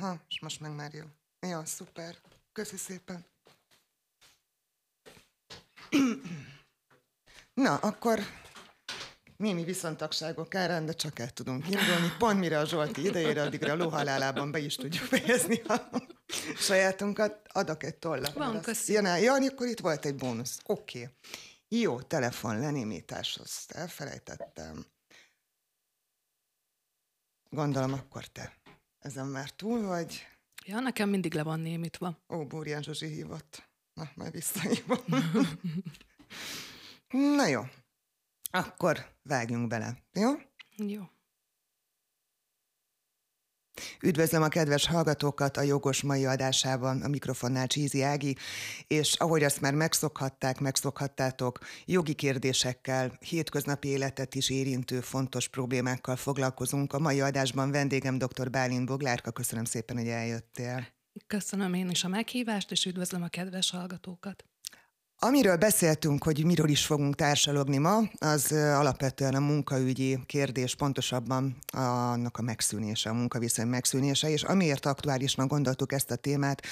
Aha, és most meg már jó. Jó, szuper. Köszi szépen. Na, akkor némi viszontagságok árán, de csak el tudunk indulni. Pont mire a Zsolti idejére, addigra a lóhalálában be is tudjuk fejezni a sajátunkat. Adok egy tollat. Van, köszi. Ja, ja, akkor itt volt egy bónusz. Oké. Okay. Jó, telefon lenémítás, azt elfelejtettem. Gondolom, akkor te ezen már túl vagy. Ja, nekem mindig le van némítva. Ó, Búrján Zsuzsi hívott. Na, majd visszahívom. Na jó, akkor vágjunk bele, jó? Jó. Üdvözlöm a kedves hallgatókat a jogos mai adásában, a mikrofonnál Csízi Ági, és ahogy azt már megszokhatták, megszokhattátok, jogi kérdésekkel, hétköznapi életet is érintő fontos problémákkal foglalkozunk. A mai adásban vendégem dr. Bálint Boglárka, köszönöm szépen, hogy eljöttél. Köszönöm én is a meghívást, és üdvözlöm a kedves hallgatókat. Amiről beszéltünk, hogy miről is fogunk társalogni ma, az alapvetően a munkaügyi kérdés, pontosabban annak a megszűnése, a munkaviszony megszűnése, és amiért aktuálisnak gondoltuk ezt a témát,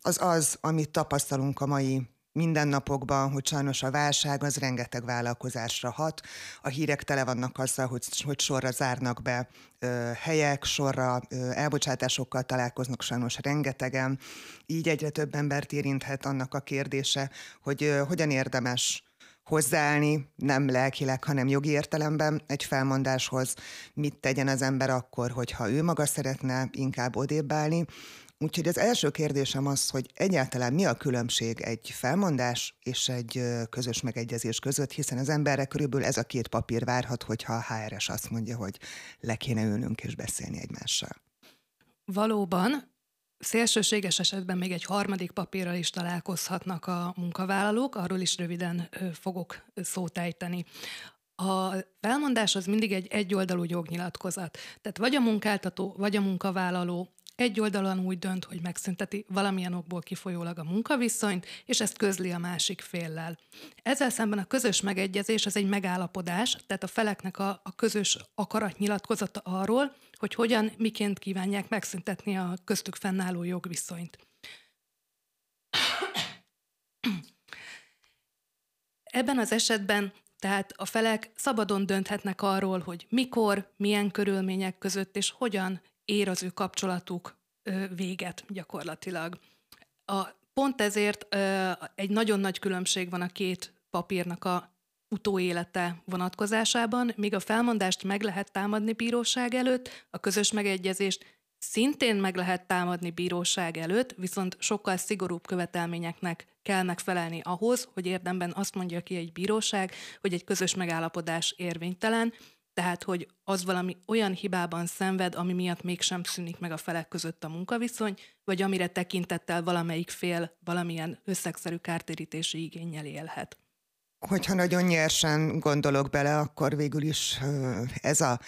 az az, amit tapasztalunk a mai mindennapokban, hogy sajnos a válság az rengeteg vállalkozásra hat. A hírek tele vannak azzal, hogy, hogy sorra zárnak be ö, helyek, sorra ö, elbocsátásokkal találkoznak sajnos rengetegen. Így egyre több embert érinthet annak a kérdése, hogy ö, hogyan érdemes hozzáállni, nem lelkileg, hanem jogi értelemben egy felmondáshoz, mit tegyen az ember akkor, hogyha ő maga szeretne inkább odébb állni, Úgyhogy az első kérdésem az, hogy egyáltalán mi a különbség egy felmondás és egy közös megegyezés között, hiszen az emberre körülbelül ez a két papír várhat, hogyha a HRS azt mondja, hogy le kéne ülnünk és beszélni egymással. Valóban, Szélsőséges esetben még egy harmadik papírral is találkozhatnak a munkavállalók, arról is röviden fogok szót ejteni. A felmondás az mindig egy egyoldalú jognyilatkozat. Tehát vagy a munkáltató, vagy a munkavállaló egy oldalon úgy dönt, hogy megszünteti valamilyen okból kifolyólag a munkaviszonyt, és ezt közli a másik féllel. Ezzel szemben a közös megegyezés az egy megállapodás, tehát a feleknek a, a közös akaratnyilatkozata arról, hogy hogyan, miként kívánják megszüntetni a köztük fennálló jogviszonyt. Ebben az esetben tehát a felek szabadon dönthetnek arról, hogy mikor, milyen körülmények között és hogyan ér az ő kapcsolatuk véget gyakorlatilag. A, pont ezért egy nagyon nagy különbség van a két papírnak a utóélete vonatkozásában, míg a felmondást meg lehet támadni bíróság előtt, a közös megegyezést szintén meg lehet támadni bíróság előtt, viszont sokkal szigorúbb követelményeknek kell megfelelni ahhoz, hogy érdemben azt mondja ki egy bíróság, hogy egy közös megállapodás érvénytelen, tehát, hogy az valami olyan hibában szenved, ami miatt mégsem szűnik meg a felek között a munkaviszony, vagy amire tekintettel valamelyik fél valamilyen összegszerű kártérítési igényel élhet. Hogyha nagyon nyersen gondolok bele, akkor végül is ez a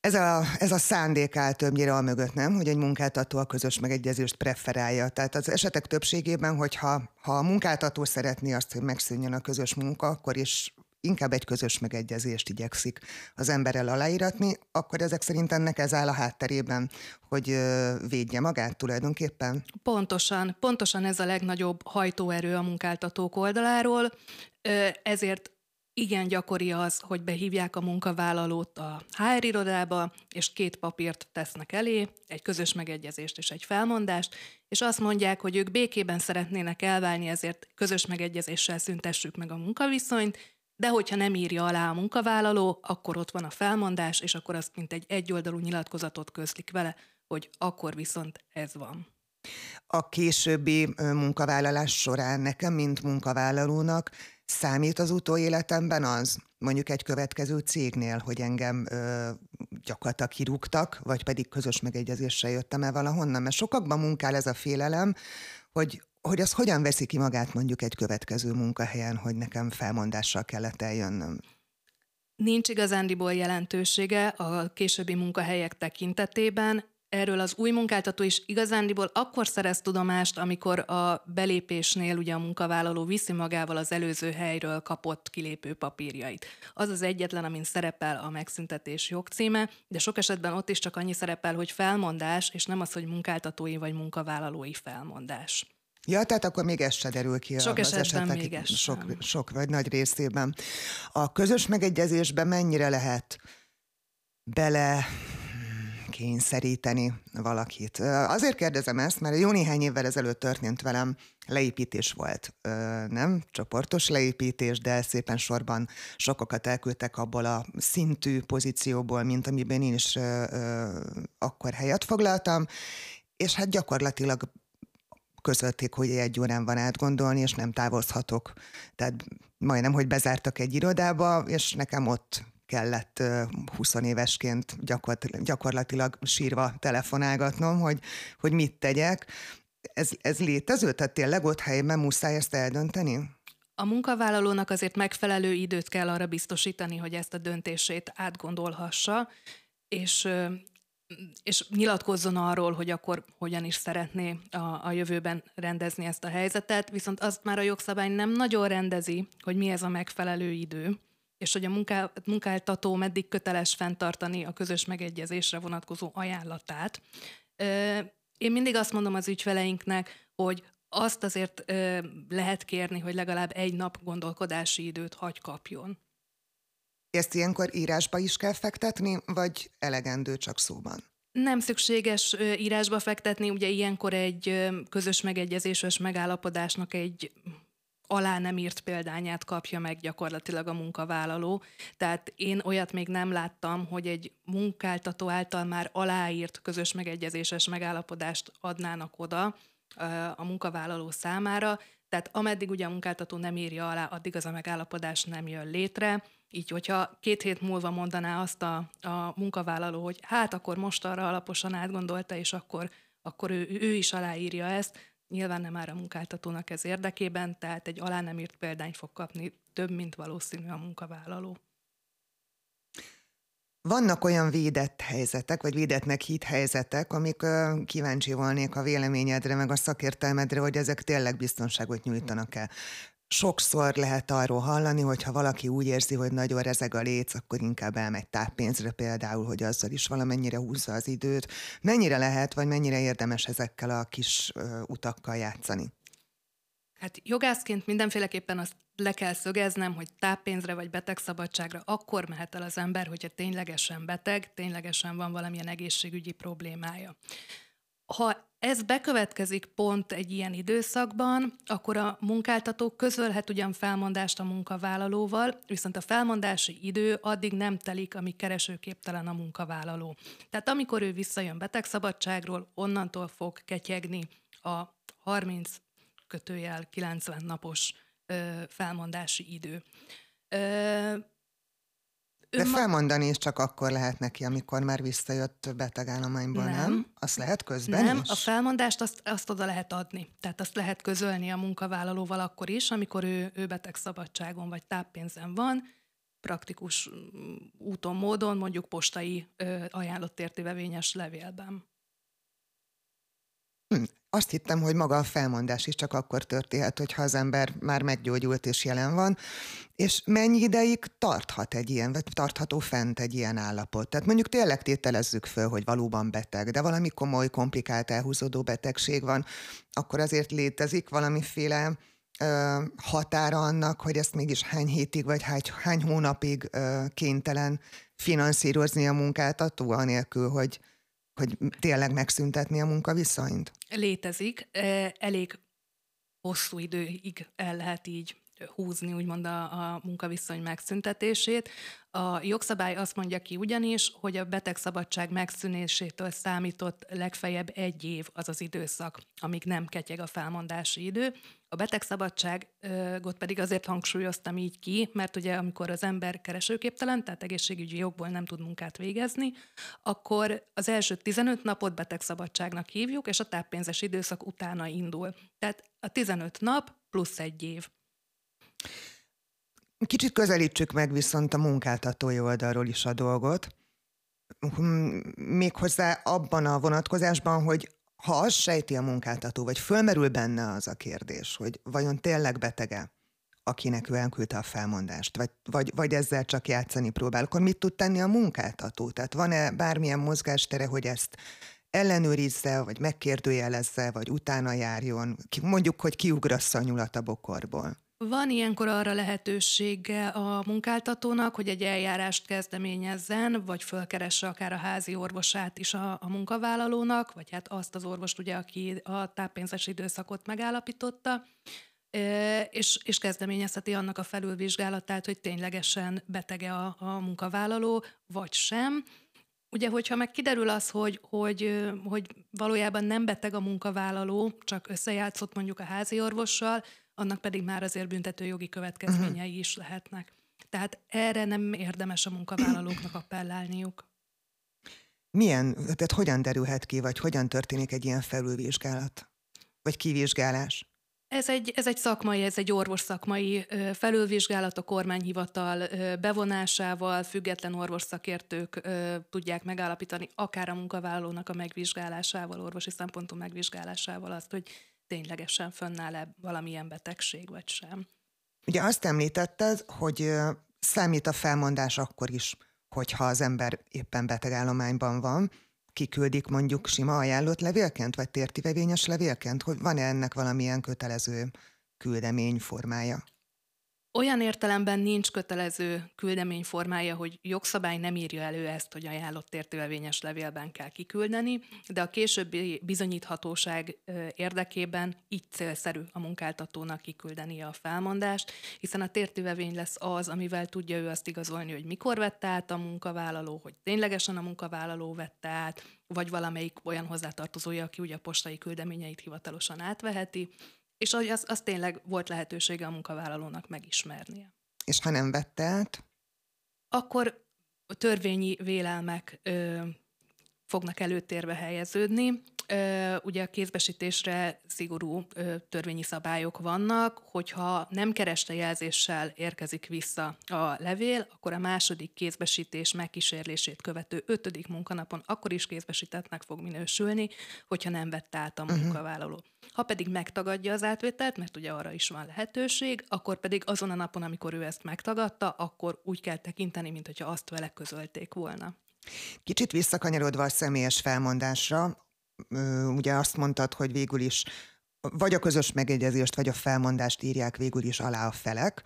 ez a, ez a szándék áll többnyire a mögött, nem? Hogy egy munkáltató a közös megegyezést preferálja. Tehát az esetek többségében, hogyha ha a munkáltató szeretné azt, hogy megszűnjön a közös munka, akkor is inkább egy közös megegyezést igyekszik az emberrel aláíratni, akkor ezek szerint ennek ez áll a hátterében, hogy védje magát tulajdonképpen? Pontosan, pontosan ez a legnagyobb hajtóerő a munkáltatók oldaláról, ezért igen gyakori az, hogy behívják a munkavállalót a HR irodába, és két papírt tesznek elé, egy közös megegyezést és egy felmondást, és azt mondják, hogy ők békében szeretnének elválni, ezért közös megegyezéssel szüntessük meg a munkaviszonyt, de hogyha nem írja alá a munkavállaló, akkor ott van a felmondás, és akkor azt mint egy egyoldalú nyilatkozatot közlik vele, hogy akkor viszont ez van. A későbbi munkavállalás során nekem, mint munkavállalónak számít az utóéletemben az, mondjuk egy következő cégnél, hogy engem ö, gyakorlatilag kirúgtak, vagy pedig közös megegyezéssel jöttem el valahonnan, mert sokakban munkál ez a félelem, hogy hogy az hogyan veszi ki magát mondjuk egy következő munkahelyen, hogy nekem felmondással kellett eljönnöm? Nincs igazándiból jelentősége a későbbi munkahelyek tekintetében. erről az új munkáltató is igazándiból akkor szerez tudomást, amikor a belépésnél ugye a munkavállaló viszi magával az előző helyről kapott kilépő papírjait. Az az egyetlen, amin szerepel a megszüntetés jogcíme, de sok esetben ott is csak annyi szerepel, hogy felmondás, és nem az, hogy munkáltatói vagy munkavállalói felmondás. Ja, tehát akkor még ez se derül ki sok az esetek még ez sok, sok vagy nagy részében. A közös megegyezésben mennyire lehet bele kényszeríteni valakit. Azért kérdezem ezt, mert jó néhány évvel ezelőtt történt velem, leépítés volt, nem? Csoportos leépítés, de szépen sorban sokakat elküldtek abból a szintű pozícióból, mint amiben én is akkor helyet foglaltam, és hát gyakorlatilag közölték, hogy egy órán van átgondolni, és nem távozhatok. Tehát majdnem, hogy bezártak egy irodába, és nekem ott kellett 20 évesként gyakorlatilag sírva telefonálgatnom, hogy, hogy mit tegyek. Ez, ez létező? Tehát tényleg ott helyben muszáj ezt eldönteni? A munkavállalónak azért megfelelő időt kell arra biztosítani, hogy ezt a döntését átgondolhassa, és és nyilatkozzon arról, hogy akkor hogyan is szeretné a, a jövőben rendezni ezt a helyzetet, viszont azt már a jogszabály nem nagyon rendezi, hogy mi ez a megfelelő idő, és hogy a munká, munkáltató meddig köteles fenntartani a közös megegyezésre vonatkozó ajánlatát. Én mindig azt mondom az ügyfeleinknek, hogy azt azért lehet kérni, hogy legalább egy nap gondolkodási időt hagy kapjon. Ezt ilyenkor írásba is kell fektetni, vagy elegendő csak szóban? Nem szükséges írásba fektetni, ugye ilyenkor egy közös megegyezéses megállapodásnak egy alá nem írt példányát kapja meg gyakorlatilag a munkavállaló. Tehát én olyat még nem láttam, hogy egy munkáltató által már aláírt közös megegyezéses megállapodást adnának oda a munkavállaló számára. Tehát ameddig ugye a munkáltató nem írja alá, addig az a megállapodás nem jön létre. Így, hogyha két hét múlva mondaná azt a, a munkavállaló, hogy hát akkor most arra alaposan átgondolta, és akkor, akkor ő, ő is aláírja ezt, nyilván nem áll a munkáltatónak ez érdekében, tehát egy alá nem írt példányt fog kapni több, mint valószínű a munkavállaló. Vannak olyan védett helyzetek, vagy védettnek hit helyzetek, amik uh, kíváncsi volnék a véleményedre, meg a szakértelmedre, hogy ezek tényleg biztonságot nyújtanak el sokszor lehet arról hallani, hogy ha valaki úgy érzi, hogy nagyon rezeg a léc, akkor inkább elmegy táppénzre például, hogy azzal is valamennyire húzza az időt. Mennyire lehet, vagy mennyire érdemes ezekkel a kis ö, utakkal játszani? Hát jogászként mindenféleképpen azt le kell szögeznem, hogy táppénzre vagy betegszabadságra akkor mehet el az ember, hogyha ténylegesen beteg, ténylegesen van valamilyen egészségügyi problémája. Ha ez bekövetkezik pont egy ilyen időszakban, akkor a munkáltató közölhet ugyan felmondást a munkavállalóval, viszont a felmondási idő addig nem telik, amíg keresőképtelen a munkavállaló. Tehát amikor ő visszajön betegszabadságról, onnantól fog ketyegni a 30 kötőjel 90 napos ö, felmondási idő. Ö, de felmondani is csak akkor lehet neki, amikor már visszajött betegállományból, nem? nem? Azt lehet közben Nem, is? a felmondást azt, azt oda lehet adni. Tehát azt lehet közölni a munkavállalóval akkor is, amikor ő, ő betegszabadságon vagy táppénzen van, praktikus mm, úton, módon, mondjuk postai ö, ajánlott értévevényes levélben. Hm, azt hittem, hogy maga a felmondás is csak akkor történhet, hogyha az ember már meggyógyult és jelen van, és mennyi ideig tarthat egy ilyen, vagy tartható fent egy ilyen állapot? Tehát mondjuk tényleg tételezzük föl, hogy valóban beteg, de valami komoly, komplikált, elhúzódó betegség van, akkor azért létezik valamiféle ö, határa annak, hogy ezt mégis hány hétig, vagy hány, hány hónapig ö, kénytelen finanszírozni a munkáltató, anélkül, hogy hogy tényleg megszüntetni a munkaviszonyt? Létezik. Elég hosszú időig el lehet így húzni úgymond a, a munkaviszony megszüntetését. A jogszabály azt mondja ki ugyanis, hogy a betegszabadság megszűnésétől számított legfeljebb egy év az az időszak, amíg nem ketyeg a felmondási idő. A betegszabadságot pedig azért hangsúlyoztam így ki, mert ugye amikor az ember keresőképtelen, tehát egészségügyi jogból nem tud munkát végezni, akkor az első 15 napot betegszabadságnak hívjuk, és a táppénzes időszak utána indul. Tehát a 15 nap plusz egy év. Kicsit közelítsük meg viszont a munkáltatói oldalról is a dolgot. hm, méghozzá abban a vonatkozásban, hogy ha az sejti a munkáltató, vagy fölmerül benne az a kérdés, hogy vajon tényleg betege, akinek ő elküldte a felmondást, vagy, vagy, vagy ezzel csak játszani próbál, akkor mit tud tenni a munkáltató? Tehát van-e bármilyen mozgástere, hogy ezt ellenőrizze, vagy megkérdőjelezze, vagy utána járjon, mondjuk, hogy kiugrassza a nyulat a bokorból? Van ilyenkor arra lehetősége a munkáltatónak, hogy egy eljárást kezdeményezzen, vagy fölkeresse akár a házi orvosát is a, a munkavállalónak, vagy hát azt az orvost, ugye, aki a táppénzes időszakot megállapította, és, és kezdeményezheti annak a felülvizsgálatát, hogy ténylegesen betege a, a munkavállaló, vagy sem. Ugye, hogyha meg kiderül az, hogy, hogy, hogy valójában nem beteg a munkavállaló, csak összejátszott mondjuk a házi orvossal, annak pedig már azért büntető jogi következményei uh-huh. is lehetnek. Tehát erre nem érdemes a munkavállalóknak appellálniuk. Milyen, tehát hogyan derülhet ki, vagy hogyan történik egy ilyen felülvizsgálat? Vagy kivizsgálás? Ez egy, ez egy szakmai, ez egy orvos szakmai felülvizsgálat a kormányhivatal bevonásával, független orvosszakértők tudják megállapítani, akár a munkavállalónak a megvizsgálásával, orvosi szempontú megvizsgálásával azt, hogy ténylegesen fönnáll-e valamilyen betegség, vagy sem. Ugye azt említetted, hogy számít a felmondás akkor is, hogyha az ember éppen betegállományban van, kiküldik mondjuk sima ajánlott levélként, vagy tértivevényes levélként, hogy van-e ennek valamilyen kötelező küldemény formája? Olyan értelemben nincs kötelező küldemény formája, hogy jogszabály nem írja elő ezt, hogy ajánlott értővevényes levélben kell kiküldeni, de a későbbi bizonyíthatóság érdekében így célszerű a munkáltatónak kiküldeni a felmondást, hiszen a tértővevény lesz az, amivel tudja ő azt igazolni, hogy mikor vette át a munkavállaló, hogy ténylegesen a munkavállaló vette át, vagy valamelyik olyan hozzátartozója, aki ugye a postai küldeményeit hivatalosan átveheti, és az, az tényleg volt lehetősége a munkavállalónak megismernie. És ha nem vette át? Akkor a törvényi vélelmek ö, fognak előtérbe helyeződni. Ö, ugye a kézbesítésre szigorú ö, törvényi szabályok vannak, hogyha nem kereste jelzéssel érkezik vissza a levél, akkor a második kézbesítés megkísérlését követő ötödik munkanapon akkor is kézbesítettnek fog minősülni, hogyha nem vette át a mhm. munkavállaló. Uh-huh. Ha pedig megtagadja az átvételt, mert ugye arra is van lehetőség, akkor pedig azon a napon, amikor ő ezt megtagadta, akkor úgy kell tekinteni, mintha azt vele közölték volna. Kicsit visszakanyarodva a személyes felmondásra, ugye azt mondtad, hogy végül is vagy a közös megegyezést, vagy a felmondást írják végül is alá a felek.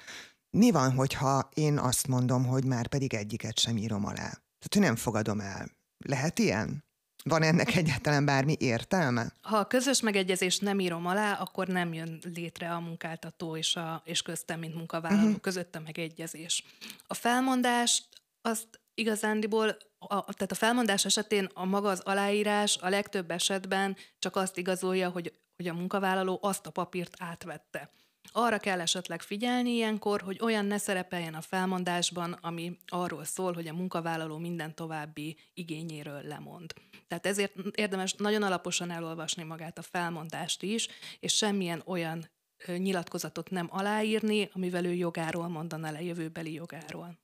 Mi van, hogyha én azt mondom, hogy már pedig egyiket sem írom alá? Tehát, hogy nem fogadom el. Lehet ilyen? Van ennek egyáltalán bármi értelme? Ha a közös megegyezést nem írom alá, akkor nem jön létre a munkáltató és, a, és köztem, mint munkavállaló uh-huh. között a megegyezés. A felmondást azt igazándiból, a, tehát a felmondás esetén a maga az aláírás a legtöbb esetben csak azt igazolja, hogy, hogy a munkavállaló azt a papírt átvette. Arra kell esetleg figyelni ilyenkor, hogy olyan ne szerepeljen a felmondásban, ami arról szól, hogy a munkavállaló minden további igényéről lemond. Tehát ezért érdemes nagyon alaposan elolvasni magát a felmondást is, és semmilyen olyan nyilatkozatot nem aláírni, amivel ő jogáról mondana le, jövőbeli jogáról.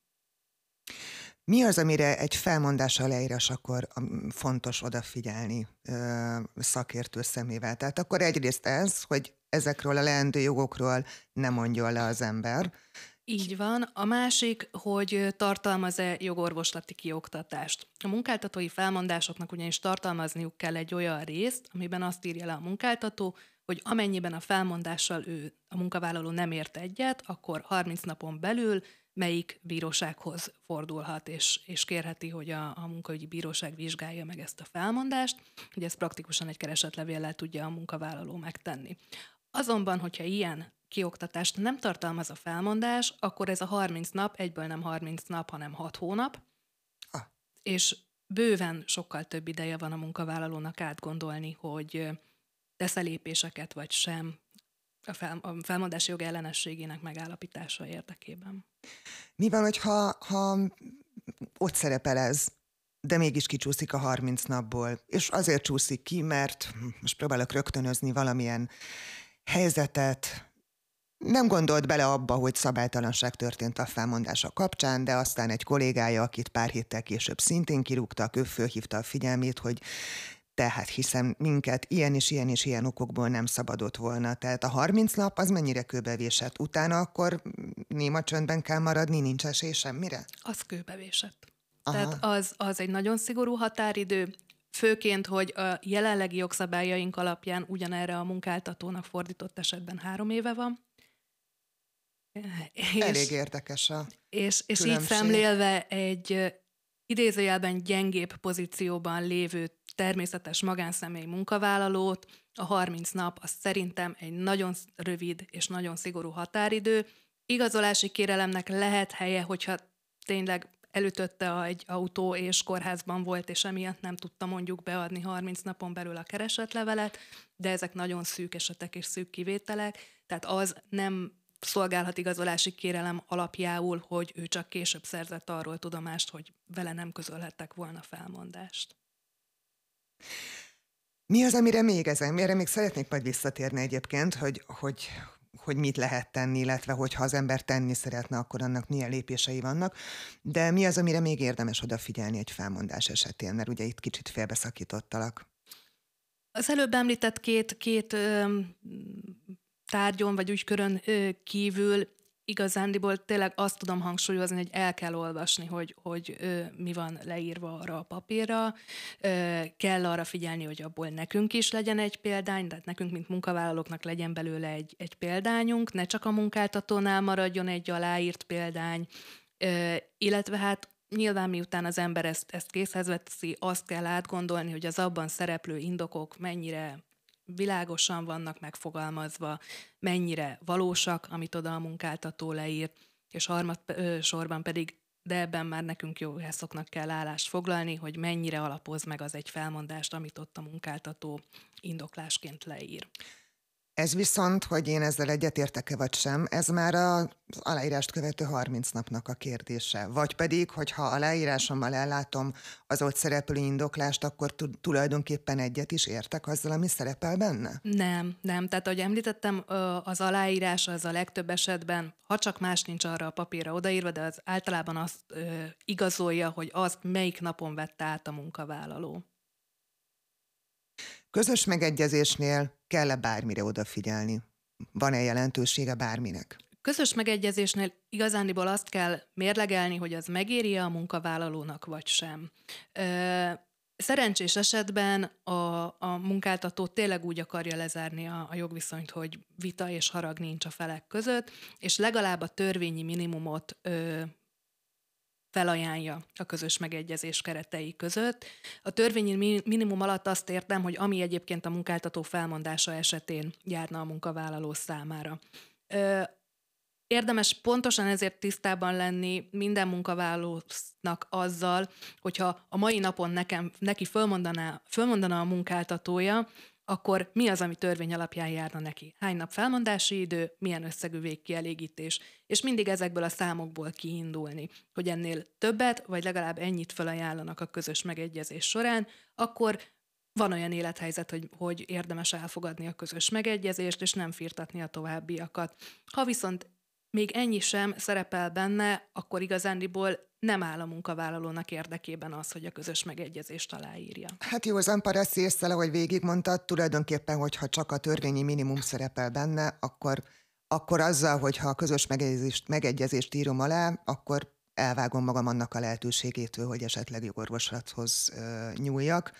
Mi az, amire egy felmondás leírás akkor fontos odafigyelni ö, szakértő szemével? Tehát akkor egyrészt ez, hogy ezekről a leendő jogokról nem mondjon le az ember. Így van. A másik, hogy tartalmaz-e jogorvoslati kioktatást. A munkáltatói felmondásoknak ugyanis tartalmazniuk kell egy olyan részt, amiben azt írja le a munkáltató, hogy amennyiben a felmondással ő, a munkavállaló nem ért egyet, akkor 30 napon belül melyik bírósághoz fordulhat, és, és kérheti, hogy a, a munkaügyi bíróság vizsgálja meg ezt a felmondást. Ugye ezt praktikusan egy keresetlevéllel tudja a munkavállaló megtenni. Azonban, hogyha ilyen kioktatást nem tartalmaz a felmondás, akkor ez a 30 nap egyből nem 30 nap, hanem 6 hónap, ah. és bőven sokkal több ideje van a munkavállalónak átgondolni, hogy tesz lépéseket vagy sem a, fel, a felmondási jog ellenességének megállapítása érdekében. Mi van, hogyha ha ott szerepel ez, de mégis kicsúszik a 30 napból, és azért csúszik ki, mert most próbálok rögtönözni valamilyen helyzetet, nem gondolt bele abba, hogy szabálytalanság történt a felmondása kapcsán, de aztán egy kollégája, akit pár héttel később szintén kirúgtak, ő fölhívta a figyelmét, hogy tehát hiszem minket ilyen és ilyen és ilyen okokból nem szabadott volna. Tehát a 30 nap az mennyire kőbevésett? Utána akkor néma csöndben kell maradni, nincs esély semmire? Az kőbevésett. Aha. Tehát az, az egy nagyon szigorú határidő, főként, hogy a jelenlegi jogszabályaink alapján ugyanerre a munkáltatónak fordított esetben három éve van. És, Elég érdekes a És, és így szemlélve egy idézőjelben gyengébb pozícióban lévő természetes magánszemély munkavállalót, a 30 nap az szerintem egy nagyon rövid és nagyon szigorú határidő. Igazolási kérelemnek lehet helye, hogyha tényleg elütötte egy autó és kórházban volt, és emiatt nem tudta mondjuk beadni 30 napon belül a keresetlevelet, de ezek nagyon szűk esetek és szűk kivételek, tehát az nem szolgálhat igazolási kérelem alapjául, hogy ő csak később szerzett arról tudomást, hogy vele nem közölhettek volna felmondást. Mi az, amire még ezen? Erre még szeretnék majd visszatérni egyébként, hogy, hogy, hogy mit lehet tenni, illetve hogyha az ember tenni szeretne, akkor annak milyen lépései vannak. De mi az, amire még érdemes odafigyelni egy felmondás esetén, mert ugye itt kicsit félbeszakítottalak. Az előbb említett két, két ö, tárgyon vagy ügykörön ö, kívül igazándiból tényleg azt tudom hangsúlyozni, hogy el kell olvasni, hogy, hogy ö, mi van leírva arra a papírra, ö, kell arra figyelni, hogy abból nekünk is legyen egy példány, tehát nekünk, mint munkavállalóknak legyen belőle egy, egy példányunk, ne csak a munkáltatónál maradjon egy aláírt példány, ö, illetve hát nyilván miután az ember ezt, ezt készhez veszi, azt kell átgondolni, hogy az abban szereplő indokok mennyire világosan vannak megfogalmazva, mennyire valósak, amit oda a munkáltató leír, és harmad sorban pedig, de ebben már nekünk jogászoknak kell állást foglalni, hogy mennyire alapoz meg az egy felmondást, amit ott a munkáltató indoklásként leír. Ez viszont, hogy én ezzel egyetértek-e vagy sem, ez már az aláírást követő 30 napnak a kérdése. Vagy pedig, hogyha aláírásommal ellátom az ott szereplő indoklást, akkor tulajdonképpen egyet is értek azzal, ami szerepel benne? Nem, nem. Tehát, ahogy említettem, az aláírás az a legtöbb esetben, ha csak más nincs arra a papírra odaírva, de az általában azt igazolja, hogy azt melyik napon vette át a munkavállaló. Közös megegyezésnél kell-e bármire odafigyelni? Van-e jelentősége bárminek? Közös megegyezésnél igazániból azt kell mérlegelni, hogy az megéri a munkavállalónak vagy sem. Szerencsés esetben a, a munkáltató tényleg úgy akarja lezárni a, a jogviszonyt, hogy vita és harag nincs a felek között, és legalább a törvényi minimumot ö, felajánlja a közös megegyezés keretei között. A törvényi minimum alatt azt értem, hogy ami egyébként a munkáltató felmondása esetén járna a munkavállaló számára. Érdemes pontosan ezért tisztában lenni minden munkavállalónak azzal, hogyha a mai napon nekem, neki fölmondaná, fölmondaná a munkáltatója, akkor mi az, ami törvény alapján járna neki? Hány nap felmondási idő, milyen összegű végkielégítés, és mindig ezekből a számokból kiindulni, hogy ennél többet, vagy legalább ennyit felajánlanak a közös megegyezés során, akkor van olyan élethelyzet, hogy, hogy érdemes elfogadni a közös megegyezést, és nem firtatni a továbbiakat. Ha viszont még ennyi sem szerepel benne, akkor igazándiból nem áll a munkavállalónak érdekében az, hogy a közös megegyezést aláírja. Hát jó, az Amparaszi észre, ahogy végigmondtad, tulajdonképpen, hogyha csak a törvényi minimum szerepel benne, akkor, akkor azzal, hogyha a közös megegyezést, megegyezést írom alá, akkor elvágom magam annak a lehetőségétől, hogy esetleg jogorvoslathoz nyúljak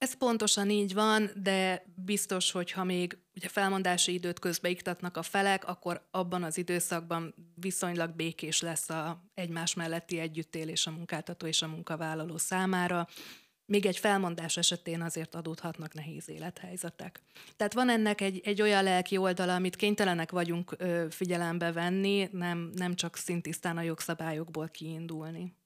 ez pontosan így van, de biztos, hogy ha még ugye felmondási időt közbeiktatnak a felek, akkor abban az időszakban viszonylag békés lesz a egymás melletti együttélés a munkáltató és a munkavállaló számára. Még egy felmondás esetén azért adódhatnak nehéz élethelyzetek. Tehát van ennek egy, egy olyan lelki oldala, amit kénytelenek vagyunk ö, figyelembe venni, nem, nem csak szintisztán a jogszabályokból kiindulni.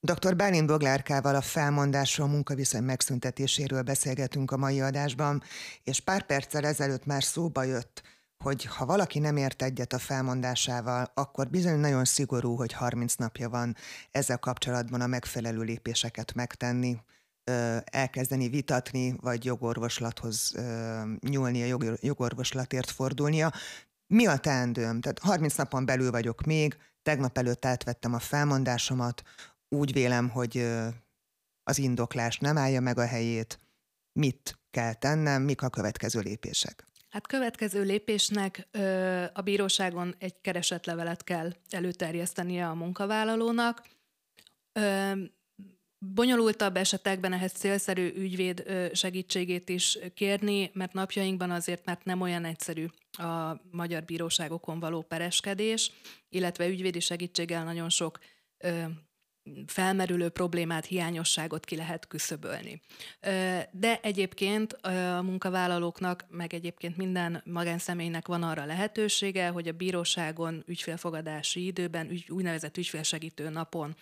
Dr. Bálint Boglárkával a felmondásról, munkaviszony megszüntetéséről beszélgetünk a mai adásban, és pár perccel ezelőtt már szóba jött, hogy ha valaki nem ért egyet a felmondásával, akkor bizony nagyon szigorú, hogy 30 napja van ezzel kapcsolatban a megfelelő lépéseket megtenni. elkezdeni vitatni, vagy jogorvoslathoz nyúlni, a jogorvoslatért fordulnia. Mi a teendőm? Tehát 30 napon belül vagyok még, tegnap előtt átvettem a felmondásomat, úgy vélem, hogy az indoklás nem állja meg a helyét. Mit kell tennem, mik a következő lépések? Hát következő lépésnek ö, a bíróságon egy keresetlevelet kell előterjesztenie a munkavállalónak. Ö, bonyolultabb esetekben ehhez célszerű ügyvéd segítségét is kérni, mert napjainkban azért mert nem olyan egyszerű a magyar bíróságokon való pereskedés, illetve ügyvédi segítséggel nagyon sok felmerülő problémát, hiányosságot ki lehet küszöbölni. De egyébként a munkavállalóknak, meg egyébként minden magánszemélynek van arra lehetősége, hogy a bíróságon ügyfélfogadási időben, úgynevezett ügyfélsegítő napon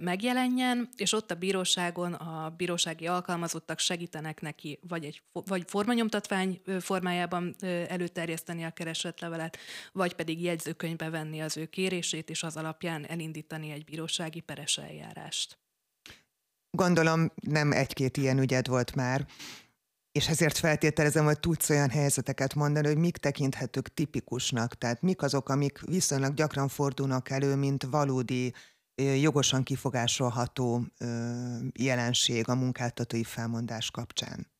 megjelenjen, és ott a bíróságon a bírósági alkalmazottak segítenek neki, vagy egy vagy formanyomtatvány formájában előterjeszteni a keresetlevelet, vagy pedig jegyzőkönyvbe venni az ő kérését, és az alapján elindítani egy bírósági peres peres eljárást. Gondolom nem egy-két ilyen ügyed volt már, és ezért feltételezem, hogy tudsz olyan helyzeteket mondani, hogy mik tekinthetők tipikusnak, tehát mik azok, amik viszonylag gyakran fordulnak elő, mint valódi, jogosan kifogásolható jelenség a munkáltatói felmondás kapcsán.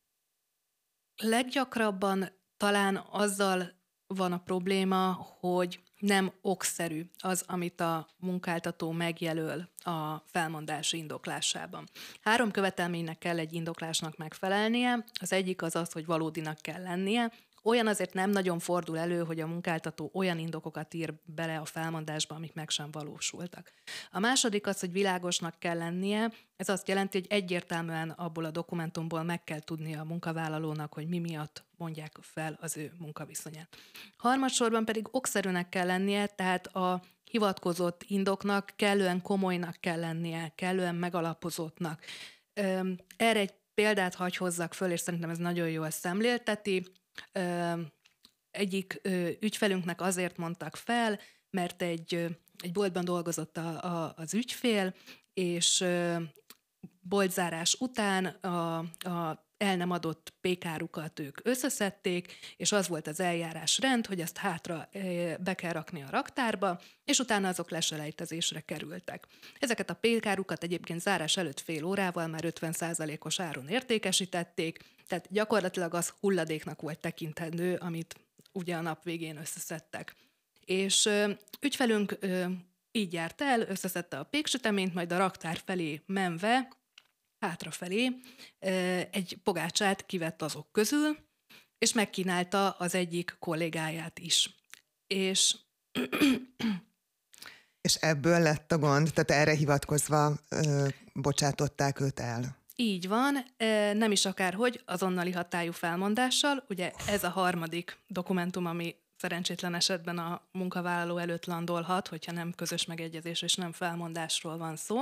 Leggyakrabban talán azzal van a probléma, hogy nem okszerű az, amit a munkáltató megjelöl a felmondási indoklásában. Három követelménynek kell egy indoklásnak megfelelnie. Az egyik az az, hogy valódinak kell lennie, olyan azért nem nagyon fordul elő, hogy a munkáltató olyan indokokat ír bele a felmondásba, amik meg sem valósultak. A második az, hogy világosnak kell lennie, ez azt jelenti, hogy egyértelműen abból a dokumentumból meg kell tudnia a munkavállalónak, hogy mi miatt mondják fel az ő munkaviszonyát. Harmadsorban pedig okszerűnek kell lennie, tehát a hivatkozott indoknak kellően komolynak kell lennie, kellően megalapozottnak. Erre egy példát hagy hozzak föl, és szerintem ez nagyon jól szemlélteti egyik ügyfelünknek azért mondtak fel, mert egy, egy boltban dolgozott a, a, az ügyfél, és boltzárás után a, a el nem adott pékárukat ők összeszedték, és az volt az eljárás rend, hogy azt hátra be kell rakni a raktárba, és utána azok leselejtezésre kerültek. Ezeket a pékárukat egyébként zárás előtt fél órával már 50%-os áron értékesítették, tehát gyakorlatilag az hulladéknak volt tekintendő, amit ugye a nap végén összeszedtek. És ö, ügyfelünk így járt el, összeszedte a péksüteményt, majd a raktár felé menve hátrafelé egy pogácsát kivett azok közül, és megkínálta az egyik kollégáját is. És és ebből lett a gond, tehát erre hivatkozva ö, bocsátották őt el. Így van, nem is akárhogy, azonnali hatályú felmondással. Ugye ez a harmadik dokumentum, ami szerencsétlen esetben a munkavállaló előtt landolhat, hogyha nem közös megegyezés és nem felmondásról van szó.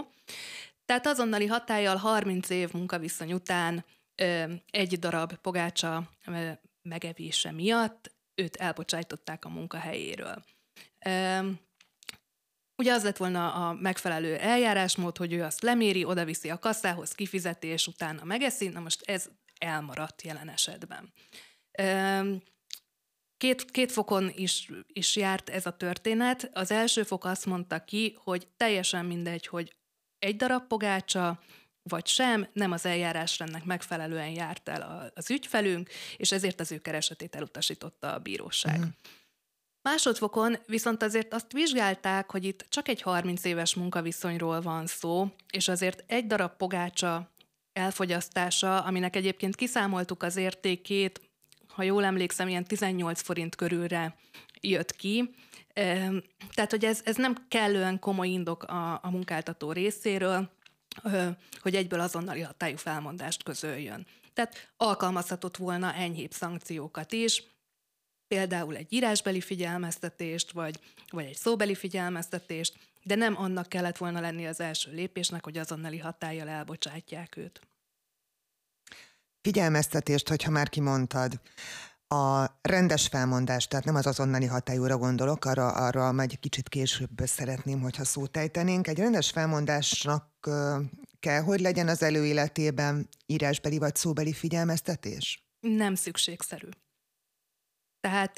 Tehát azonnali hatállyal 30 év munkaviszony után egy darab pogácsa ö, megevése miatt őt elbocsájtották a munkahelyéről. Ö, Ugye az lett volna a megfelelő eljárásmód, hogy ő azt leméri, odaviszi a kasszához, kifizetés, utána megeszi, na most ez elmaradt jelen esetben. Két, két fokon is, is járt ez a történet. Az első fok azt mondta ki, hogy teljesen mindegy, hogy egy darab pogácsa, vagy sem, nem az eljárásrendnek megfelelően járt el az ügyfelünk, és ezért az ő keresetét elutasította a bíróság. Uh-huh. Másodfokon viszont azért azt vizsgálták, hogy itt csak egy 30 éves munkaviszonyról van szó, és azért egy darab pogácsa elfogyasztása, aminek egyébként kiszámoltuk az értékét, ha jól emlékszem, ilyen 18 forint körülre jött ki, tehát, hogy ez, ez nem kellően komoly indok a, a munkáltató részéről, hogy egyből azonnali hatályú felmondást közöljön. Tehát alkalmazhatott volna enyhébb szankciókat is, például egy írásbeli figyelmeztetést, vagy, vagy egy szóbeli figyelmeztetést, de nem annak kellett volna lenni az első lépésnek, hogy azonnali hatállyal elbocsátják őt. Figyelmeztetést, hogyha már kimondtad a rendes felmondás, tehát nem az azonnali hatályúra gondolok, arra, arra majd kicsit később szeretném, hogyha szót ejtenénk. Egy rendes felmondásnak kell, hogy legyen az előéletében írásbeli vagy szóbeli figyelmeztetés? Nem szükségszerű. Tehát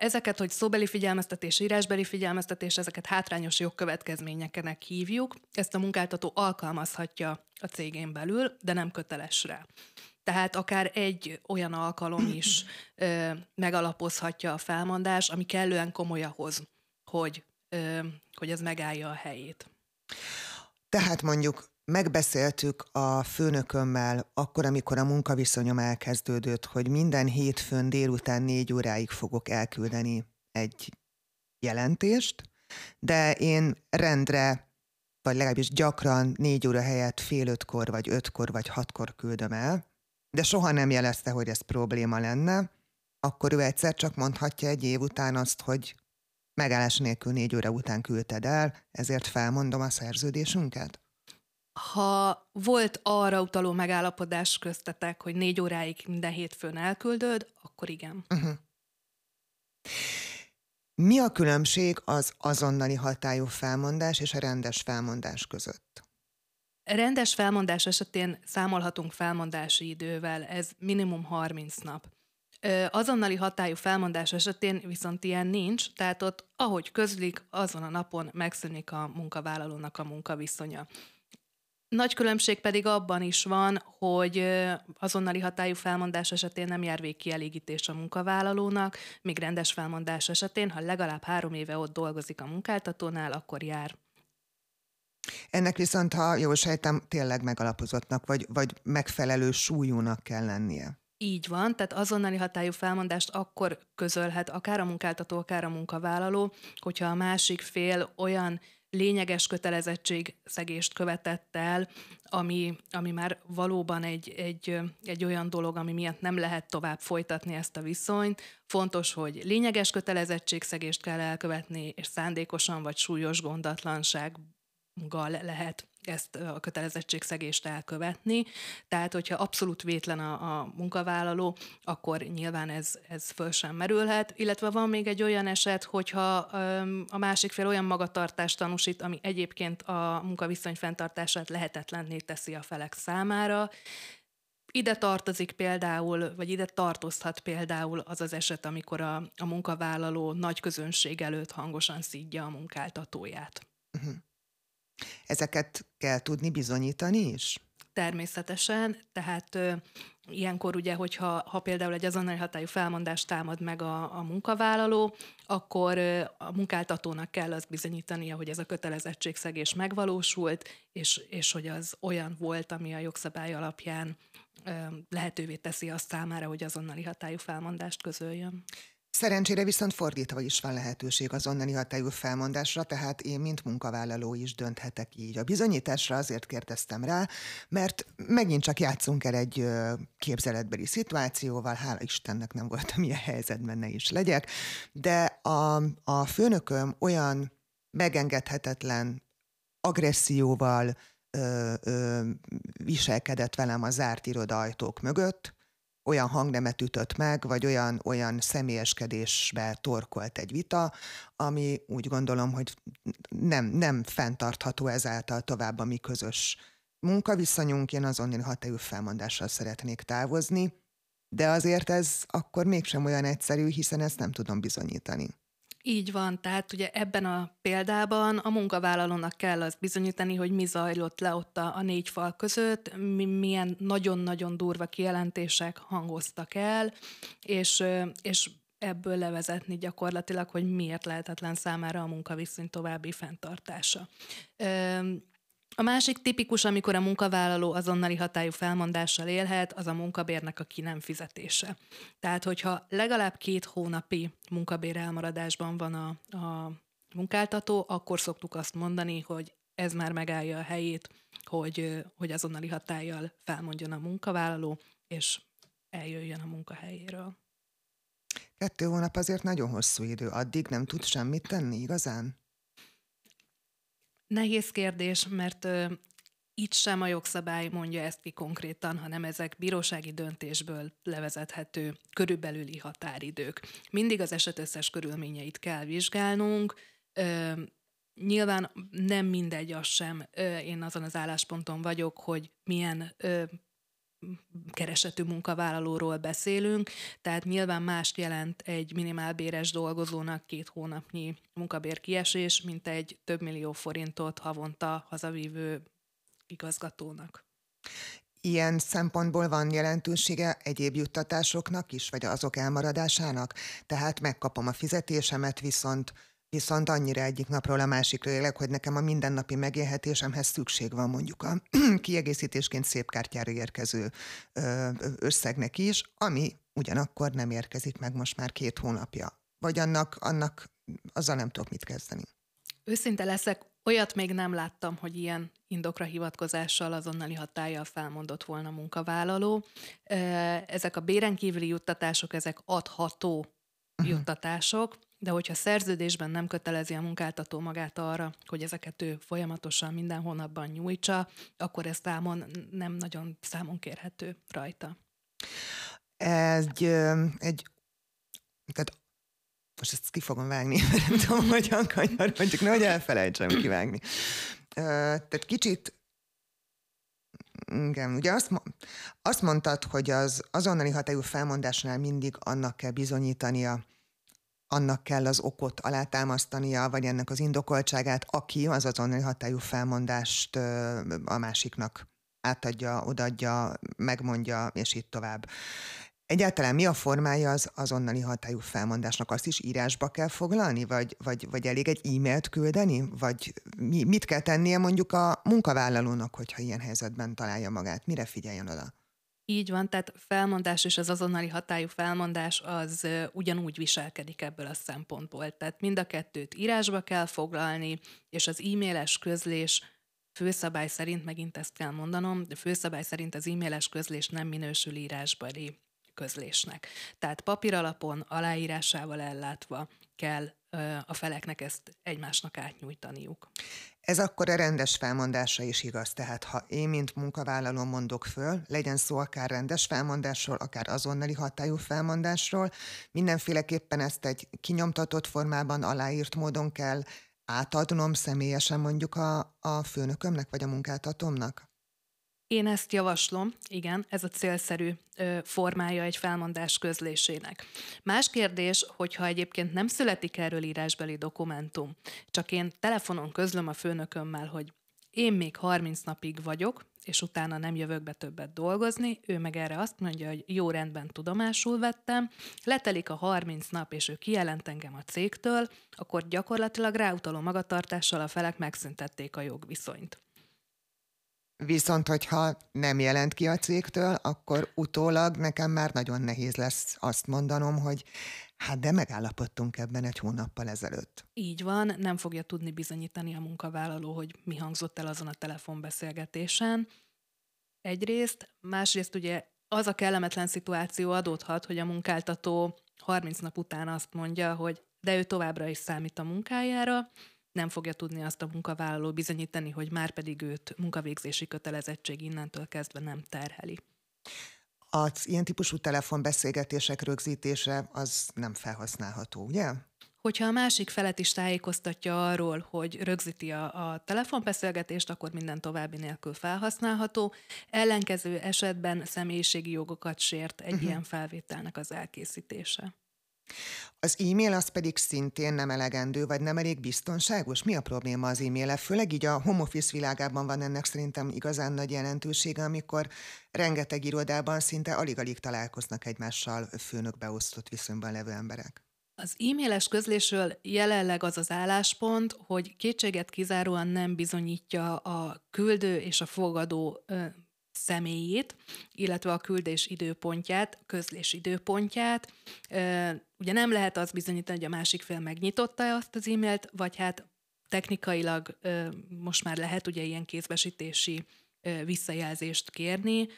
ezeket, hogy szóbeli figyelmeztetés, írásbeli figyelmeztetés, ezeket hátrányos jogkövetkezményekenek hívjuk. Ezt a munkáltató alkalmazhatja a cégén belül, de nem köteles rá. Tehát akár egy olyan alkalom is ö, megalapozhatja a felmondás, ami kellően komoly ahhoz, hogy, ö, hogy ez megállja a helyét. Tehát mondjuk megbeszéltük a főnökömmel akkor, amikor a munkaviszonyom elkezdődött, hogy minden hétfőn délután négy óráig fogok elküldeni egy jelentést, de én rendre, vagy legalábbis gyakran négy óra helyett fél ötkor, vagy ötkor, vagy hatkor küldöm el, de soha nem jelezte, hogy ez probléma lenne, akkor ő egyszer csak mondhatja egy év után azt, hogy megállás nélkül négy óra után küldted el, ezért felmondom a szerződésünket? Ha volt arra utaló megállapodás köztetek, hogy négy óráig minden hétfőn elküldöd, akkor igen. Uh-huh. Mi a különbség az azonnali hatályú felmondás és a rendes felmondás között? Rendes felmondás esetén számolhatunk felmondási idővel, ez minimum 30 nap. Azonnali hatályú felmondás esetén viszont ilyen nincs, tehát ott, ahogy közlik, azon a napon megszűnik a munkavállalónak a munkaviszonya. Nagy különbség pedig abban is van, hogy azonnali hatályú felmondás esetén nem jár végkielégítés a munkavállalónak, míg rendes felmondás esetén, ha legalább három éve ott dolgozik a munkáltatónál, akkor jár. Ennek viszont, ha jól sejtem, tényleg megalapozottnak, vagy, vagy megfelelő súlyúnak kell lennie. Így van, tehát azonnali hatályú felmondást akkor közölhet akár a munkáltató, akár a munkavállaló, hogyha a másik fél olyan lényeges szegést követett el, ami, ami már valóban egy, egy, egy olyan dolog, ami miatt nem lehet tovább folytatni ezt a viszonyt. Fontos, hogy lényeges kötelezettségszegést kell elkövetni, és szándékosan vagy súlyos gondatlansággal lehet ezt a kötelezettségszegést elkövetni. Tehát, hogyha abszolút vétlen a, a munkavállaló, akkor nyilván ez, ez föl sem merülhet. Illetve van még egy olyan eset, hogyha öm, a másik fél olyan magatartást tanúsít, ami egyébként a munkaviszony fenntartását lehetetlenné teszi a felek számára, ide tartozik például, vagy ide tartozhat például az az eset, amikor a, a munkavállaló nagy közönség előtt hangosan szídja a munkáltatóját. Uh-huh. Ezeket kell tudni bizonyítani is? Természetesen, tehát ö, ilyenkor ugye, hogyha ha például egy azonnali hatályú felmondást támad meg a, a munkavállaló, akkor ö, a munkáltatónak kell azt bizonyítania, hogy ez a kötelezettségszegés megvalósult, és, és hogy az olyan volt, ami a jogszabály alapján ö, lehetővé teszi azt számára, hogy azonnali hatályú felmondást közöljön. Szerencsére viszont fordítva is van lehetőség az onnani hatályú felmondásra, tehát én, mint munkavállaló is dönthetek így. A bizonyításra azért kérdeztem rá, mert megint csak játszunk el egy képzeletbeli szituációval, hála Istennek nem voltam ilyen helyzetben, ne is legyek, de a, a főnököm olyan megengedhetetlen agresszióval ö, ö, viselkedett velem a zárt irodajtók mögött, olyan hangnemet ütött meg, vagy olyan, olyan személyeskedésbe torkolt egy vita, ami úgy gondolom, hogy nem, nem fenntartható ezáltal tovább a mi közös munkaviszonyunk. Én azon hatályú felmondással szeretnék távozni, de azért ez akkor mégsem olyan egyszerű, hiszen ezt nem tudom bizonyítani. Így van, tehát ugye ebben a példában a munkavállalónak kell azt bizonyítani, hogy mi zajlott le ott a, a négy fal között, mi, milyen nagyon-nagyon durva kijelentések hangoztak el, és, és ebből levezetni gyakorlatilag, hogy miért lehetetlen számára a munkaviszony további fenntartása. A másik tipikus, amikor a munkavállaló azonnali hatályú felmondással élhet, az a munkabérnek a ki nem fizetése. Tehát, hogyha legalább két hónapi munkabér elmaradásban van a, a munkáltató, akkor szoktuk azt mondani, hogy ez már megállja a helyét, hogy, hogy azonnali hatállyal felmondjon a munkavállaló, és eljöjjön a munkahelyéről. Kettő hónap azért nagyon hosszú idő, addig nem tud semmit tenni igazán? Nehéz kérdés, mert ö, itt sem a jogszabály mondja ezt ki konkrétan, hanem ezek bírósági döntésből levezethető körülbelüli határidők. Mindig az eset összes körülményeit kell vizsgálnunk, ö, nyilván nem mindegy az sem, én azon az állásponton vagyok, hogy milyen keresetű munkavállalóról beszélünk, tehát nyilván mást jelent egy minimálbéres dolgozónak két hónapnyi munkabér kiesés, mint egy több millió forintot havonta hazavívő igazgatónak. Ilyen szempontból van jelentősége egyéb juttatásoknak is, vagy azok elmaradásának? Tehát megkapom a fizetésemet, viszont viszont annyira egyik napról a másikra élek, hogy nekem a mindennapi megélhetésemhez szükség van mondjuk a kiegészítésként szép kártyára érkező összegnek is, ami ugyanakkor nem érkezik meg most már két hónapja. Vagy annak, annak azzal nem tudok mit kezdeni. Őszinte leszek, olyat még nem láttam, hogy ilyen indokra hivatkozással azonnali hatállyal felmondott volna munkavállaló. Ezek a béren kívüli juttatások, ezek adható uh-huh. juttatások, de hogyha szerződésben nem kötelezi a munkáltató magát arra, hogy ezeket ő folyamatosan minden hónapban nyújtsa, akkor ez számon nem nagyon számon kérhető rajta. Egy, egy tehát most ezt ki fogom vágni, mert nem tudom, hogyan kanyarodjuk, nehogy elfelejtsem kivágni. Tehát kicsit igen, ugye azt, azt mondtad, hogy az azonnali hatályú felmondásnál mindig annak kell bizonyítania, annak kell az okot alátámasztania, vagy ennek az indokoltságát, aki az azonnali hatályú felmondást a másiknak átadja, odaadja, megmondja, és így tovább. Egyáltalán mi a formája az azonnali hatályú felmondásnak? Azt is írásba kell foglalni, vagy, vagy, vagy elég egy e-mailt küldeni? Vagy mi, mit kell tennie mondjuk a munkavállalónak, hogyha ilyen helyzetben találja magát? Mire figyeljen oda? Így van, tehát felmondás és az azonnali hatályú felmondás az ugyanúgy viselkedik ebből a szempontból. Tehát mind a kettőt írásba kell foglalni, és az e-mailes közlés főszabály szerint, megint ezt kell mondanom, de főszabály szerint az e-mailes közlés nem minősül írásbeli közlésnek. Tehát papíralapon aláírásával ellátva kell a feleknek ezt egymásnak átnyújtaniuk. Ez akkor a rendes felmondása is igaz, tehát ha én, mint munkavállaló mondok föl, legyen szó akár rendes felmondásról, akár azonnali hatályú felmondásról, mindenféleképpen ezt egy kinyomtatott formában aláírt módon kell átadnom személyesen mondjuk a, a főnökömnek vagy a munkáltatómnak? Én ezt javaslom, igen, ez a célszerű ö, formája egy felmondás közlésének. Más kérdés, hogyha egyébként nem születik erről írásbeli dokumentum, csak én telefonon közlöm a főnökömmel, hogy én még 30 napig vagyok, és utána nem jövök be többet dolgozni, ő meg erre azt mondja, hogy jó rendben tudomásul vettem, letelik a 30 nap, és ő kijelent engem a cégtől, akkor gyakorlatilag ráutaló magatartással a felek megszüntették a jogviszonyt. Viszont, hogyha nem jelent ki a cégtől, akkor utólag nekem már nagyon nehéz lesz azt mondanom, hogy hát de megállapodtunk ebben egy hónappal ezelőtt. Így van, nem fogja tudni bizonyítani a munkavállaló, hogy mi hangzott el azon a telefonbeszélgetésen. Egyrészt, másrészt ugye az a kellemetlen szituáció adódhat, hogy a munkáltató 30 nap után azt mondja, hogy de ő továbbra is számít a munkájára, nem fogja tudni azt a munkavállaló bizonyítani, hogy már pedig őt munkavégzési kötelezettség innentől kezdve nem terheli. Az ilyen típusú telefonbeszélgetések rögzítése az nem felhasználható, ugye? Hogyha a másik felet is tájékoztatja arról, hogy rögzíti a, a telefonbeszélgetést, akkor minden további nélkül felhasználható. Ellenkező esetben személyiségi jogokat sért egy uh-huh. ilyen felvételnek az elkészítése. Az e-mail az pedig szintén nem elegendő, vagy nem elég biztonságos? Mi a probléma az e-mail Főleg így a home office világában van ennek szerintem igazán nagy jelentősége, amikor rengeteg irodában szinte alig-alig találkoznak egymással főnök beosztott viszonyban levő emberek. Az e-mailes közlésről jelenleg az az álláspont, hogy kétséget kizáróan nem bizonyítja a küldő és a fogadó személyét, illetve a küldés időpontját, közlés időpontját. Ugye nem lehet az bizonyítani, hogy a másik fél megnyitotta azt az e-mailt, vagy hát technikailag most már lehet ugye ilyen kézbesítési visszajelzést kérni,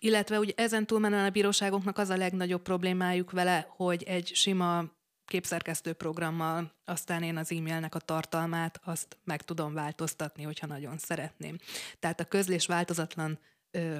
illetve ugye ezen túlmenően a bíróságoknak az a legnagyobb problémájuk vele, hogy egy sima képszerkesztő programmal aztán én az e-mailnek a tartalmát azt meg tudom változtatni, hogyha nagyon szeretném. Tehát a közlés változatlan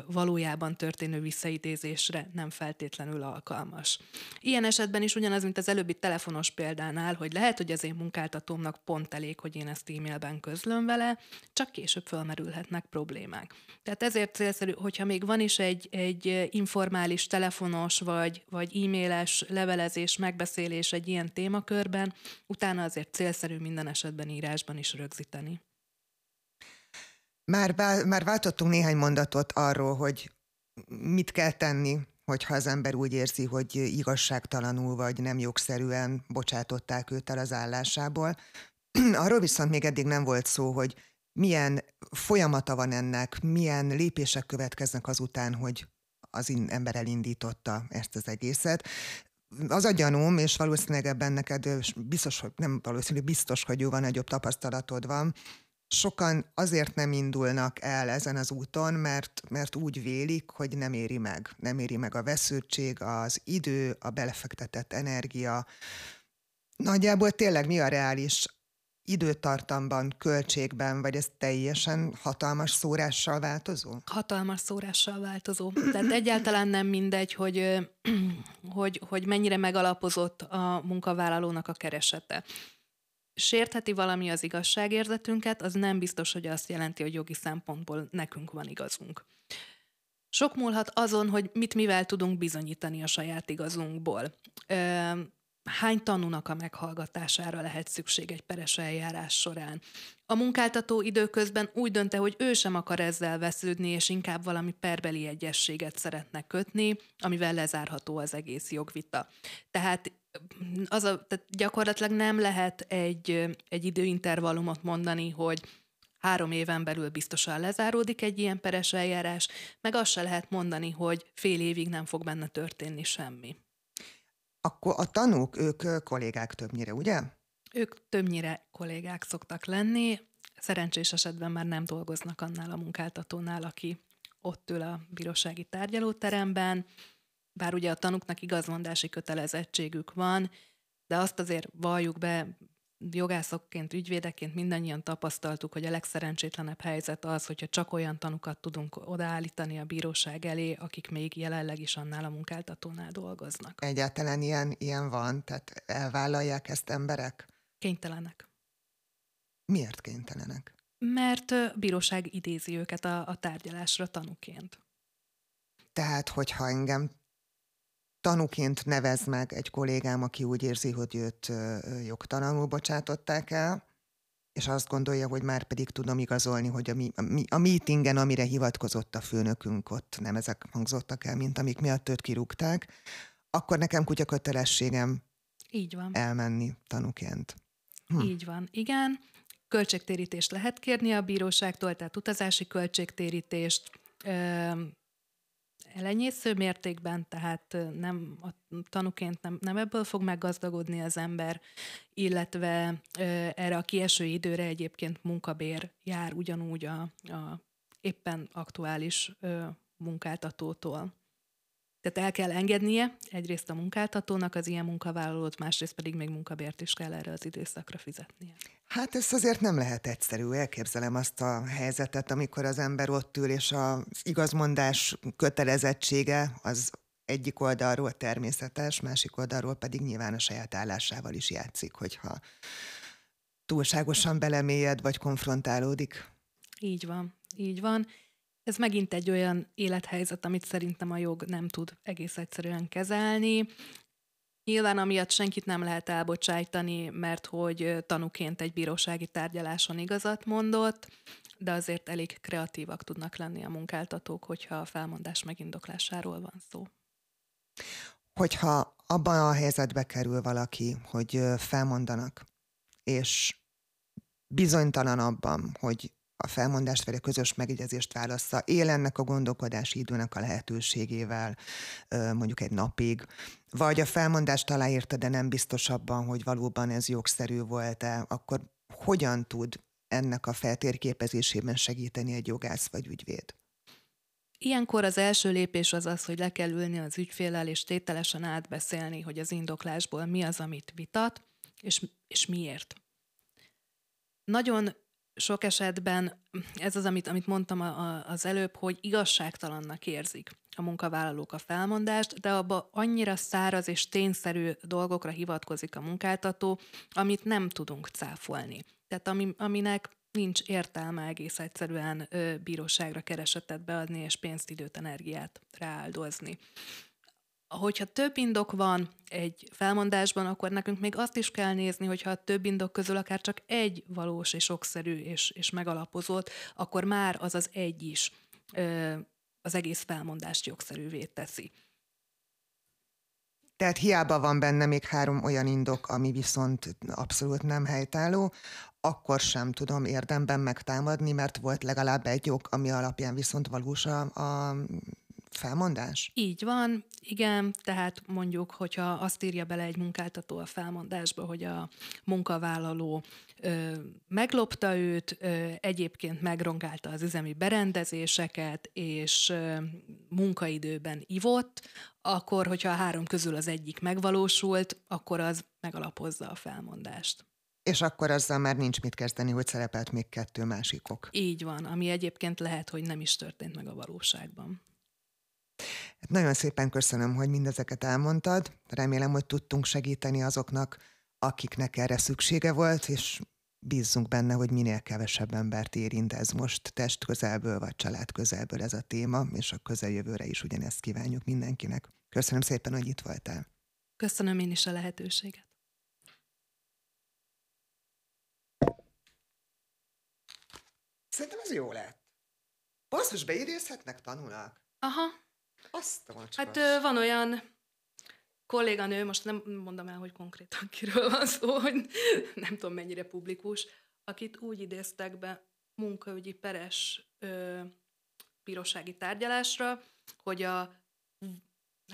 valójában történő visszaidézésre nem feltétlenül alkalmas. Ilyen esetben is ugyanaz, mint az előbbi telefonos példánál, hogy lehet, hogy az én munkáltatómnak pont elég, hogy én ezt e-mailben közlöm vele, csak később felmerülhetnek problémák. Tehát ezért célszerű, hogyha még van is egy, egy informális telefonos vagy, vagy e-mailes levelezés, megbeszélés egy ilyen témakörben, utána azért célszerű minden esetben írásban is rögzíteni. Már, már váltottunk néhány mondatot arról, hogy mit kell tenni, hogyha az ember úgy érzi, hogy igazságtalanul vagy nem jogszerűen bocsátották őt el az állásából. Arról viszont még eddig nem volt szó, hogy milyen folyamata van ennek, milyen lépések következnek azután, hogy az ember elindította ezt az egészet. Az a gyanúm, és valószínűleg ebben neked biztos, hogy nem valószínű, biztos, hogy jó van, nagyobb tapasztalatod van, sokan azért nem indulnak el ezen az úton, mert, mert úgy vélik, hogy nem éri meg. Nem éri meg a vesződtség, az idő, a belefektetett energia. Nagyjából tényleg mi a reális időtartamban, költségben, vagy ez teljesen hatalmas szórással változó? Hatalmas szórással változó. Tehát egyáltalán nem mindegy, hogy, hogy, hogy mennyire megalapozott a munkavállalónak a keresete sértheti valami az igazságérzetünket, az nem biztos, hogy azt jelenti, hogy jogi szempontból nekünk van igazunk. Sok múlhat azon, hogy mit mivel tudunk bizonyítani a saját igazunkból. Hány tanúnak a meghallgatására lehet szükség egy peres eljárás során? A munkáltató időközben úgy dönte, hogy ő sem akar ezzel vesződni, és inkább valami perbeli egyességet szeretne kötni, amivel lezárható az egész jogvita. Tehát az a, tehát gyakorlatilag nem lehet egy, egy időintervallumot mondani, hogy három éven belül biztosan lezáródik egy ilyen peres eljárás, meg azt se lehet mondani, hogy fél évig nem fog benne történni semmi. Akkor a tanúk, ők kollégák többnyire, ugye? Ők többnyire kollégák szoktak lenni, szerencsés esetben már nem dolgoznak annál a munkáltatónál, aki ott ül a bírósági tárgyalóteremben, bár ugye a tanuknak igazmondási kötelezettségük van, de azt azért valljuk be, jogászokként, ügyvédeként mindannyian tapasztaltuk, hogy a legszerencsétlenebb helyzet az, hogyha csak olyan tanukat tudunk odaállítani a bíróság elé, akik még jelenleg is annál a munkáltatónál dolgoznak. Egyáltalán ilyen, ilyen van? Tehát elvállalják ezt emberek? Kénytelenek. Miért kénytelenek? Mert a bíróság idézi őket a, a tárgyalásra tanuként. Tehát, hogyha engem tanuként nevez meg egy kollégám, aki úgy érzi, hogy őt jogtalanul bocsátották el, és azt gondolja, hogy már pedig tudom igazolni, hogy a, mi, a, a meetingen, amire hivatkozott a főnökünk, ott nem ezek hangzottak el, mint amik miatt őt kirúgták, akkor nekem kutya kötelességem Így van. elmenni tanuként. Hm. Így van, igen. Költségtérítést lehet kérni a bíróságtól, tehát utazási költségtérítést, elenyésző mértékben, tehát nem a tanuként nem, nem ebből fog meggazdagodni az ember, illetve ö, erre a kieső időre egyébként munkabér jár ugyanúgy a, a éppen aktuális ö, munkáltatótól. Tehát el kell engednie egyrészt a munkáltatónak az ilyen munkavállalót, másrészt pedig még munkabért is kell erre az időszakra fizetnie. Hát ez azért nem lehet egyszerű. Elképzelem azt a helyzetet, amikor az ember ott ül, és az igazmondás kötelezettsége az egyik oldalról természetes, másik oldalról pedig nyilván a saját állásával is játszik, hogyha túlságosan belemélyed vagy konfrontálódik. Így van, így van. Ez megint egy olyan élethelyzet, amit szerintem a jog nem tud egész egyszerűen kezelni. Nyilván amiatt senkit nem lehet elbocsájtani, mert hogy tanuként egy bírósági tárgyaláson igazat mondott, de azért elég kreatívak tudnak lenni a munkáltatók, hogyha a felmondás megindoklásáról van szó. Hogyha abban a helyzetbe kerül valaki, hogy felmondanak, és bizonytalan abban, hogy a felmondást vagy a közös megegyezést válassza, él ennek a gondolkodási időnek a lehetőségével mondjuk egy napig, vagy a felmondást aláírta, de nem biztos abban, hogy valóban ez jogszerű volt-e, akkor hogyan tud ennek a feltérképezésében segíteni egy jogász vagy ügyvéd? Ilyenkor az első lépés az az, hogy le kell ülni az ügyfélel, és tételesen átbeszélni, hogy az indoklásból mi az, amit vitat, és, és miért. Nagyon sok esetben ez az, amit, amit mondtam a, a, az előbb, hogy igazságtalannak érzik a munkavállalók a felmondást, de abba annyira száraz és tényszerű dolgokra hivatkozik a munkáltató, amit nem tudunk cáfolni. Tehát ami, aminek nincs értelme egész egyszerűen ö, bíróságra keresetet beadni és pénzt, időt, energiát rááldozni. Hogyha több indok van egy felmondásban, akkor nekünk még azt is kell nézni, hogyha a több indok közül akár csak egy valós és okszerű és, és megalapozott, akkor már az az egy is ö, az egész felmondást jogszerűvé teszi. Tehát hiába van benne még három olyan indok, ami viszont abszolút nem helytálló, akkor sem tudom érdemben megtámadni, mert volt legalább egy ok, ami alapján viszont valós a, a felmondás? Így van, igen, tehát mondjuk, hogyha azt írja bele egy munkáltató a felmondásba, hogy a munkavállaló ö, meglopta őt, ö, egyébként megrongálta az üzemi berendezéseket, és ö, munkaidőben ivott, akkor, hogyha a három közül az egyik megvalósult, akkor az megalapozza a felmondást. És akkor azzal már nincs mit kezdeni, hogy szerepelt még kettő másikok. Így van, ami egyébként lehet, hogy nem is történt meg a valóságban. Hát nagyon szépen köszönöm, hogy mindezeket elmondtad. Remélem, hogy tudtunk segíteni azoknak, akiknek erre szüksége volt, és bízzunk benne, hogy minél kevesebb embert érint ez most test közelből vagy család közelből ez a téma, és a közeljövőre is ugyanezt kívánjuk mindenkinek. Köszönöm szépen, hogy itt voltál. Köszönöm én is a lehetőséget. Szerintem ez jó lett. Basszus, beidézhetnek, tanulnak. Aha. Azt Hát van olyan kolléganő, most nem mondom el, hogy konkrétan kiről van szó, hogy nem tudom mennyire publikus, akit úgy idéztek be munkaügyi peres ö, bírósági tárgyalásra, hogy a